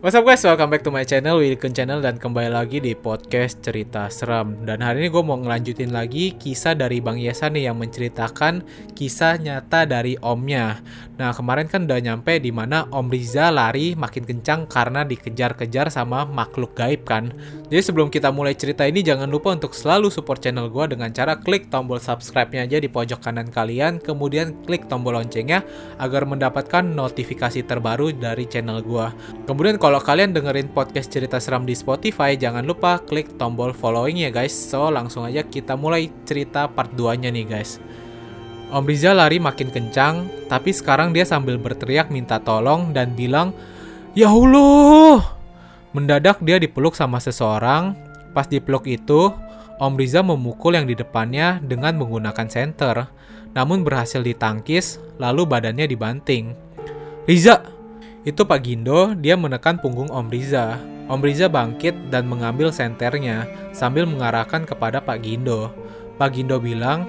What's up guys, welcome back to my channel, Wilken Channel dan kembali lagi di podcast cerita seram. Dan hari ini gue mau ngelanjutin lagi kisah dari Bang Yesa nih yang menceritakan kisah nyata dari omnya. Nah kemarin kan udah nyampe di mana Om Riza lari makin kencang karena dikejar-kejar sama makhluk gaib kan? Jadi sebelum kita mulai cerita ini jangan lupa untuk selalu support channel gue dengan cara klik tombol subscribe-nya aja di pojok kanan kalian Kemudian klik tombol loncengnya agar mendapatkan notifikasi terbaru dari channel gue Kemudian kalau kalau kalian dengerin podcast cerita seram di Spotify, jangan lupa klik tombol following ya guys. So, langsung aja kita mulai cerita part 2-nya nih guys. Om Riza lari makin kencang, tapi sekarang dia sambil berteriak minta tolong dan bilang, Ya Allah! Mendadak dia dipeluk sama seseorang. Pas dipeluk itu, Om Riza memukul yang di depannya dengan menggunakan senter, namun berhasil ditangkis, lalu badannya dibanting. Riza, itu Pak Gindo, dia menekan punggung Om Riza. Om Riza bangkit dan mengambil senternya sambil mengarahkan kepada Pak Gindo. Pak Gindo bilang,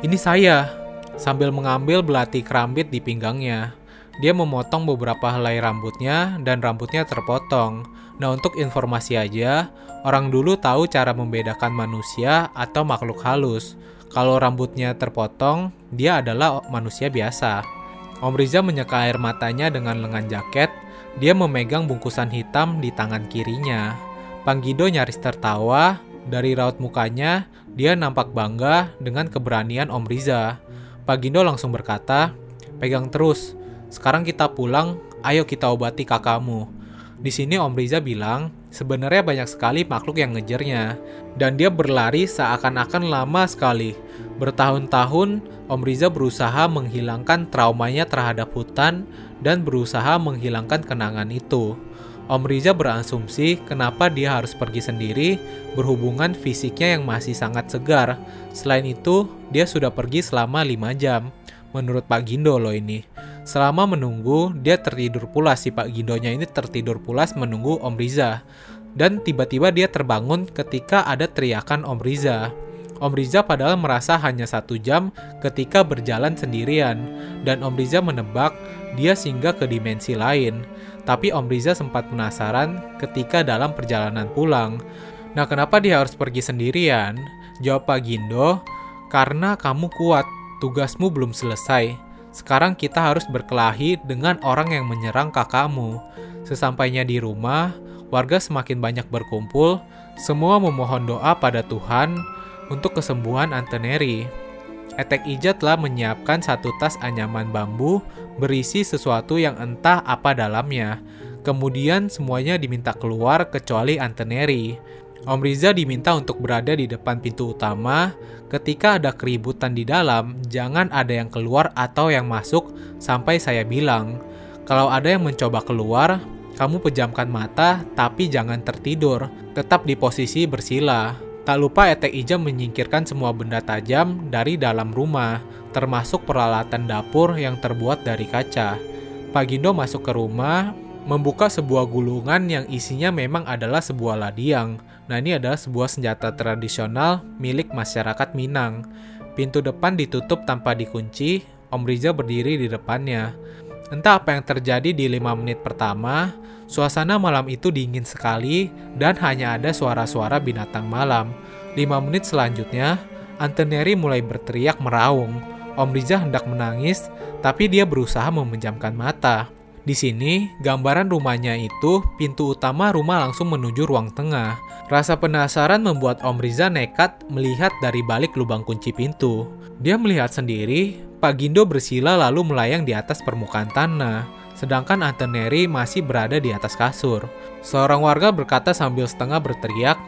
ini saya, sambil mengambil belati kerambit di pinggangnya. Dia memotong beberapa helai rambutnya dan rambutnya terpotong. Nah untuk informasi aja, orang dulu tahu cara membedakan manusia atau makhluk halus. Kalau rambutnya terpotong, dia adalah manusia biasa. Om Riza menyeka air matanya dengan lengan jaket. Dia memegang bungkusan hitam di tangan kirinya. Pang Gido nyaris tertawa. Dari raut mukanya, dia nampak bangga dengan keberanian Om Riza. Pak Gindo langsung berkata, pegang terus. Sekarang kita pulang, ayo kita obati kakakmu. Di sini Om Riza bilang, sebenarnya banyak sekali makhluk yang ngejarnya. Dan dia berlari seakan-akan lama sekali. Bertahun-tahun, Om Riza berusaha menghilangkan traumanya terhadap hutan dan berusaha menghilangkan kenangan itu. Om Riza berasumsi kenapa dia harus pergi sendiri berhubungan fisiknya yang masih sangat segar. Selain itu, dia sudah pergi selama 5 jam. Menurut Pak Gindo loh ini. Selama menunggu, dia tertidur pulas si Pak Gindonya ini tertidur pulas menunggu Om Riza. Dan tiba-tiba dia terbangun ketika ada teriakan Om Riza. Om Riza padahal merasa hanya satu jam ketika berjalan sendirian, dan Om Riza menebak dia singgah ke dimensi lain. Tapi Om Riza sempat penasaran ketika dalam perjalanan pulang. Nah kenapa dia harus pergi sendirian? Jawab Pak Gindo, karena kamu kuat, tugasmu belum selesai. Sekarang kita harus berkelahi dengan orang yang menyerang kakakmu. Sesampainya di rumah, warga semakin banyak berkumpul, semua memohon doa pada Tuhan untuk kesembuhan Anteneri. Etek Ija telah menyiapkan satu tas anyaman bambu berisi sesuatu yang entah apa dalamnya. Kemudian semuanya diminta keluar kecuali Anteneri. Om Riza diminta untuk berada di depan pintu utama. Ketika ada keributan di dalam, jangan ada yang keluar atau yang masuk sampai saya bilang. Kalau ada yang mencoba keluar, kamu pejamkan mata tapi jangan tertidur. Tetap di posisi bersila. Tak lupa Etek Ija menyingkirkan semua benda tajam dari dalam rumah, termasuk peralatan dapur yang terbuat dari kaca. Pak Gindo masuk ke rumah, membuka sebuah gulungan yang isinya memang adalah sebuah ladiang. Nah ini adalah sebuah senjata tradisional milik masyarakat Minang. Pintu depan ditutup tanpa dikunci, Om Riza berdiri di depannya. Entah apa yang terjadi di lima menit pertama, suasana malam itu dingin sekali dan hanya ada suara-suara binatang malam. Lima menit selanjutnya, Anteneri mulai berteriak meraung. Om Riza hendak menangis, tapi dia berusaha memejamkan mata. Di sini, gambaran rumahnya itu pintu utama rumah langsung menuju ruang tengah. Rasa penasaran membuat Om Riza nekat melihat dari balik lubang kunci pintu. Dia melihat sendiri Pak Gindo bersila lalu melayang di atas permukaan tanah, sedangkan Anteneri masih berada di atas kasur. Seorang warga berkata sambil setengah berteriak,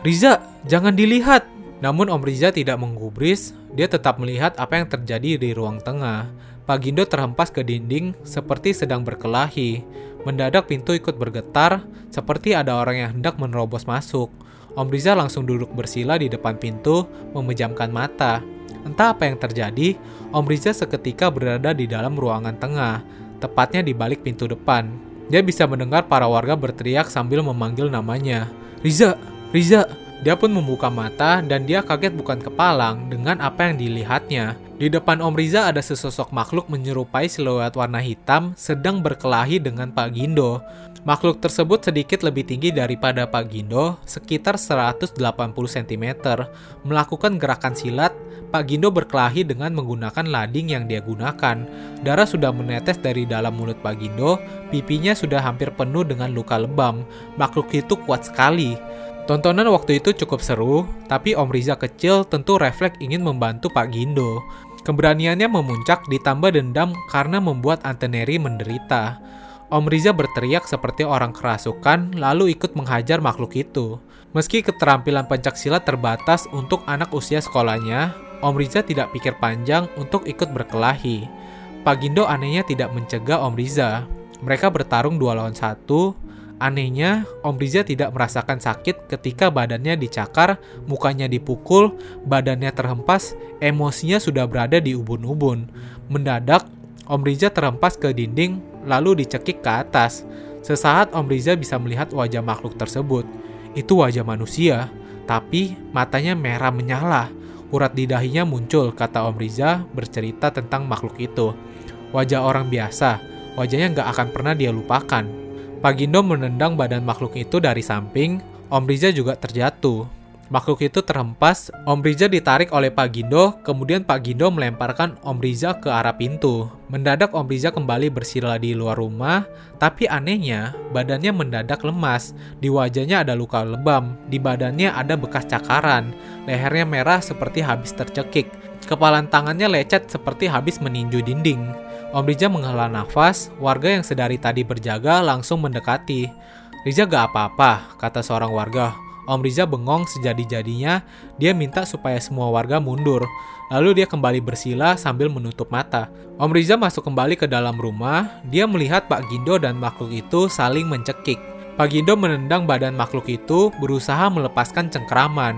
Riza, jangan dilihat! Namun Om Riza tidak menggubris, dia tetap melihat apa yang terjadi di ruang tengah. Pak Gindo terhempas ke dinding seperti sedang berkelahi. Mendadak pintu ikut bergetar, seperti ada orang yang hendak menerobos masuk. Om Riza langsung duduk bersila di depan pintu, memejamkan mata. Entah apa yang terjadi, Om Riza seketika berada di dalam ruangan tengah, tepatnya di balik pintu depan. Dia bisa mendengar para warga berteriak sambil memanggil namanya. Riza, Riza, Dia pun membuka mata dan dia kaget bukan kepalang dengan apa yang dilihatnya. Di depan Om Riza ada sesosok makhluk menyerupai siluet warna hitam sedang berkelahi dengan Pak Gindo. Makhluk tersebut sedikit lebih tinggi daripada Pak Gindo, sekitar 180 cm. Melakukan gerakan silat, Pak Gindo berkelahi dengan menggunakan lading yang dia gunakan. Darah sudah menetes dari dalam mulut Pak Gindo, pipinya sudah hampir penuh dengan luka lebam. Makhluk itu kuat sekali. Tontonan waktu itu cukup seru, tapi Om Riza kecil tentu refleks ingin membantu Pak Gindo. Keberaniannya memuncak ditambah dendam karena membuat Anteneri menderita. Om Riza berteriak seperti orang kerasukan lalu ikut menghajar makhluk itu. Meski keterampilan pencaksilat terbatas untuk anak usia sekolahnya, Om Riza tidak pikir panjang untuk ikut berkelahi. Pak Gindo anehnya tidak mencegah Om Riza. Mereka bertarung dua lawan satu, Anehnya, Om Riza tidak merasakan sakit ketika badannya dicakar, mukanya dipukul, badannya terhempas, emosinya sudah berada di ubun-ubun. Mendadak, Om Riza terhempas ke dinding, lalu dicekik ke atas. Sesaat Om Riza bisa melihat wajah makhluk tersebut. Itu wajah manusia, tapi matanya merah menyala. Urat di dahinya muncul, kata Om Riza bercerita tentang makhluk itu. Wajah orang biasa, wajahnya nggak akan pernah dia lupakan. Pak Gindo menendang badan makhluk itu dari samping, Om Riza juga terjatuh. Makhluk itu terhempas, Om Riza ditarik oleh Pak Gindo, kemudian Pak Gindo melemparkan Om Riza ke arah pintu. Mendadak Om Riza kembali bersila di luar rumah, tapi anehnya badannya mendadak lemas. Di wajahnya ada luka lebam, di badannya ada bekas cakaran, lehernya merah seperti habis tercekik. Kepalan tangannya lecet seperti habis meninju dinding. Om Riza menghela nafas, warga yang sedari tadi berjaga langsung mendekati. Riza gak apa-apa, kata seorang warga. Om Riza bengong sejadi-jadinya, dia minta supaya semua warga mundur. Lalu dia kembali bersila sambil menutup mata. Om Riza masuk kembali ke dalam rumah, dia melihat Pak Gindo dan makhluk itu saling mencekik. Pak Gindo menendang badan makhluk itu, berusaha melepaskan cengkeraman.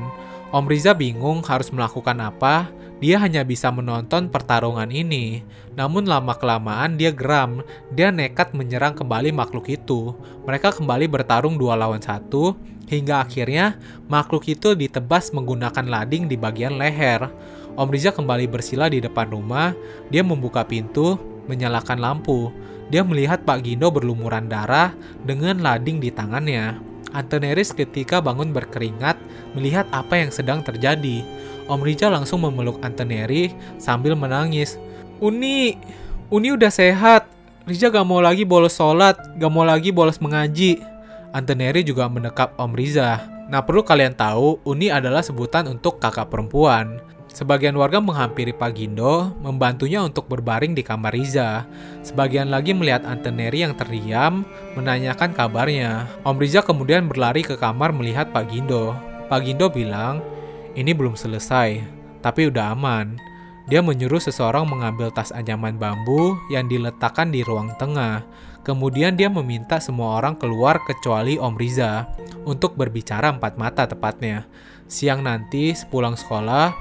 Om Riza bingung harus melakukan apa, dia hanya bisa menonton pertarungan ini. Namun lama-kelamaan dia geram, dia nekat menyerang kembali makhluk itu. Mereka kembali bertarung dua lawan satu, hingga akhirnya makhluk itu ditebas menggunakan lading di bagian leher. Om Riza kembali bersila di depan rumah, dia membuka pintu, menyalakan lampu. Dia melihat Pak Gindo berlumuran darah dengan lading di tangannya. Antoneris ketika bangun berkeringat melihat apa yang sedang terjadi. Om Riza langsung memeluk Antoneri sambil menangis. Uni, Uni udah sehat. Riza gak mau lagi bolos sholat, gak mau lagi bolos mengaji. Antoneri juga mendekap Om Riza. Nah perlu kalian tahu, Uni adalah sebutan untuk kakak perempuan. Sebagian warga menghampiri Pak Gindo, membantunya untuk berbaring di kamar Riza. Sebagian lagi melihat Antoneri yang terdiam, menanyakan kabarnya. Om Riza kemudian berlari ke kamar melihat Pak Gindo. Pak Gindo bilang, ini belum selesai, tapi udah aman. Dia menyuruh seseorang mengambil tas anyaman bambu yang diletakkan di ruang tengah. Kemudian dia meminta semua orang keluar kecuali Om Riza untuk berbicara empat mata tepatnya. Siang nanti sepulang sekolah,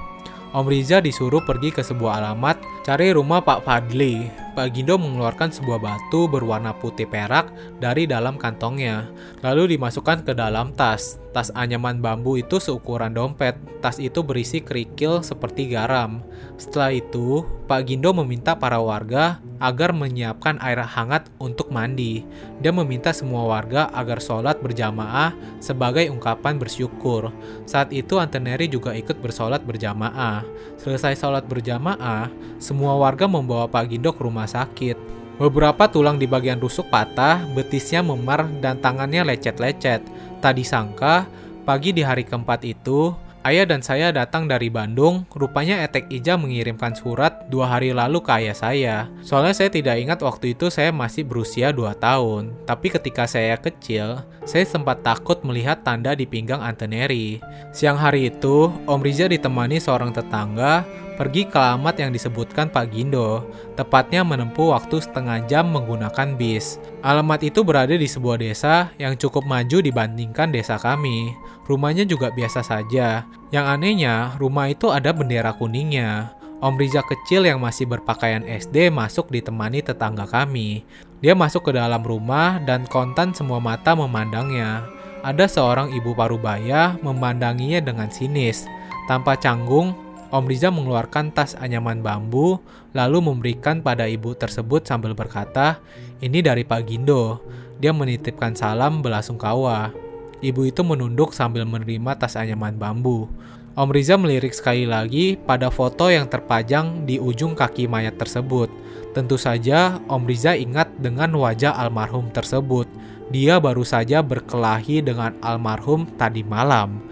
Om Riza disuruh pergi ke sebuah alamat cari rumah Pak Fadli. Pak Gindo mengeluarkan sebuah batu berwarna putih perak dari dalam kantongnya, lalu dimasukkan ke dalam tas. Tas anyaman bambu itu seukuran dompet. Tas itu berisi kerikil seperti garam. Setelah itu, Pak Gindo meminta para warga agar menyiapkan air hangat untuk mandi. Dia meminta semua warga agar sholat berjamaah sebagai ungkapan bersyukur. Saat itu Anteneri juga ikut bersolat berjamaah. Selesai sholat berjamaah, warga membawa Pak Gindo ke rumah rumah sakit. Beberapa tulang di bagian rusuk patah, betisnya memar, dan tangannya lecet-lecet. Tadi sangka, pagi di hari keempat itu, ayah dan saya datang dari Bandung. Rupanya Etek Ija mengirimkan surat dua hari lalu ke ayah saya. Soalnya saya tidak ingat waktu itu saya masih berusia 2 tahun. Tapi ketika saya kecil, saya sempat takut melihat tanda di pinggang Anteneri. Siang hari itu, Om Riza ditemani seorang tetangga pergi ke alamat yang disebutkan Pak Gindo, tepatnya menempuh waktu setengah jam menggunakan bis. Alamat itu berada di sebuah desa yang cukup maju dibandingkan desa kami. Rumahnya juga biasa saja. Yang anehnya, rumah itu ada bendera kuningnya. Om Riza kecil yang masih berpakaian SD masuk ditemani tetangga kami. Dia masuk ke dalam rumah dan kontan semua mata memandangnya. ada seorang ibu parubaya memandanginya dengan sinis. Tanpa canggung, Om Riza mengeluarkan tas anyaman bambu, lalu memberikan pada ibu tersebut sambil berkata, ini dari Pak Gindo. Dia menitipkan salam belasungkawa. Ibu itu menunduk sambil menerima tas anyaman bambu. Om Riza melirik sekali lagi pada foto yang terpajang di ujung kaki mayat tersebut. Tentu saja Om Riza ingat dengan wajah almarhum tersebut. Dia baru saja berkelahi dengan almarhum tadi malam.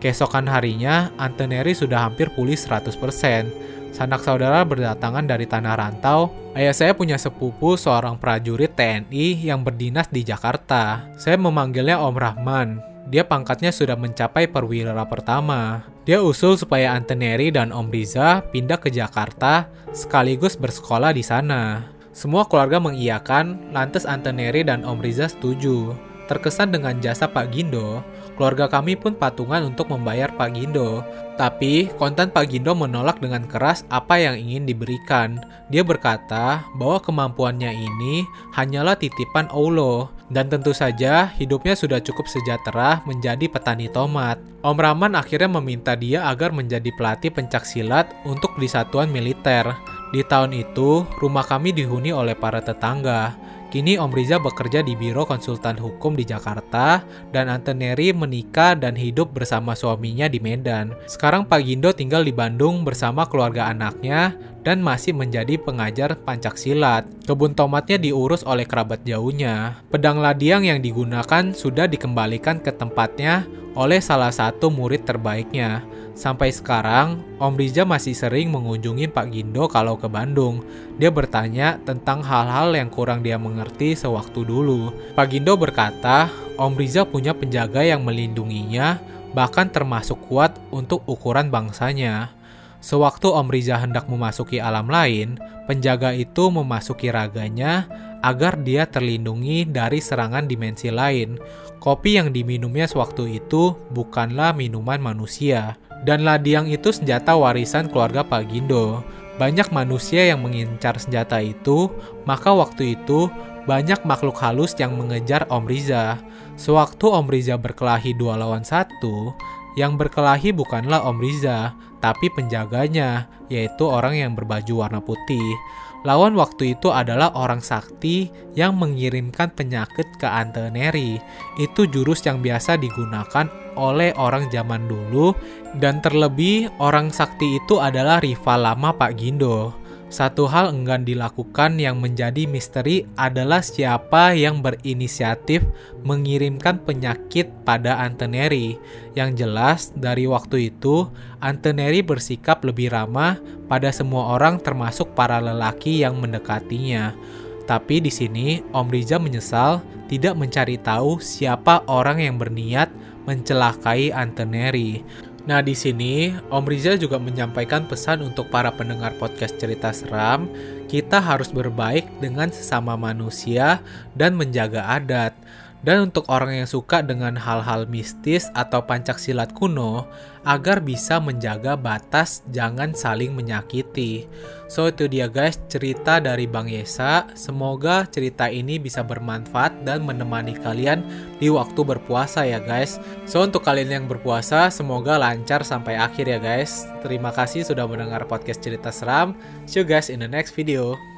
Keesokan harinya, Anteneri sudah hampir pulih 100%. Sanak saudara berdatangan dari tanah rantau. Ayah saya punya sepupu seorang prajurit TNI yang berdinas di Jakarta. Saya memanggilnya Om Rahman. Dia pangkatnya sudah mencapai perwira pertama. Dia usul supaya Anteneri dan Om Riza pindah ke Jakarta sekaligus bersekolah di sana. Semua keluarga mengiyakan, lantas Anteneri dan Om Riza setuju. Terkesan dengan jasa Pak Gindo, keluarga kami pun patungan untuk membayar Pak Gindo. Tapi, kontan Pak Gindo menolak dengan keras apa yang ingin diberikan. Dia berkata bahwa kemampuannya ini hanyalah titipan Allah, dan tentu saja hidupnya sudah cukup sejahtera menjadi petani tomat. Om Rahman akhirnya meminta dia agar menjadi pelatih pencak silat untuk di satuan militer. Di tahun itu, rumah kami dihuni oleh para tetangga. Kini Om Riza bekerja di Biro Konsultan Hukum di Jakarta dan Anteneri menikah dan hidup bersama suaminya di Medan. Sekarang Pak Gindo tinggal di Bandung bersama keluarga anaknya dan masih menjadi pengajar pancak silat. Kebun tomatnya diurus oleh kerabat jauhnya. Pedang ladiang yang digunakan sudah dikembalikan ke tempatnya oleh salah satu murid terbaiknya. Sampai sekarang, Om Riza masih sering mengunjungi Pak Gindo kalau ke Bandung. Dia bertanya tentang hal-hal yang kurang dia mengerti sewaktu dulu. Pak Gindo berkata, Om Riza punya penjaga yang melindunginya, bahkan termasuk kuat untuk ukuran bangsanya. Sewaktu Om Riza hendak memasuki alam lain, penjaga itu memasuki raganya agar dia terlindungi dari serangan dimensi lain. Kopi yang diminumnya sewaktu itu bukanlah minuman manusia, dan ladiang itu senjata warisan keluarga Pak Gindo. Banyak manusia yang mengincar senjata itu, maka waktu itu banyak makhluk halus yang mengejar Om Riza. Sewaktu Om Riza berkelahi dua lawan satu, yang berkelahi bukanlah Om Riza, tapi penjaganya, yaitu orang yang berbaju warna putih. Lawan waktu itu adalah orang sakti yang mengirimkan penyakit ke Anteneri. Itu jurus yang biasa digunakan oleh orang zaman dulu dan terlebih orang sakti itu adalah rival lama Pak Gindo. Satu hal enggan dilakukan yang menjadi misteri adalah siapa yang berinisiatif mengirimkan penyakit pada Anteneri. Yang jelas, dari waktu itu, Anteneri bersikap lebih ramah pada semua orang termasuk para lelaki yang mendekatinya. Tapi di sini, Om Riza menyesal tidak mencari tahu siapa orang yang berniat mencelakai Anteneri. Nah, di sini Om Riza juga menyampaikan pesan untuk para pendengar podcast cerita seram, kita harus berbaik dengan sesama manusia dan menjaga adat. Dan untuk orang yang suka dengan hal-hal mistis atau pancak silat kuno, agar bisa menjaga batas jangan saling menyakiti. So itu dia guys cerita dari Bang Yesa. Semoga cerita ini bisa bermanfaat dan menemani kalian di waktu berpuasa ya guys. So untuk kalian yang berpuasa semoga lancar sampai akhir ya guys. Terima kasih sudah mendengar podcast cerita seram. See you guys in the next video.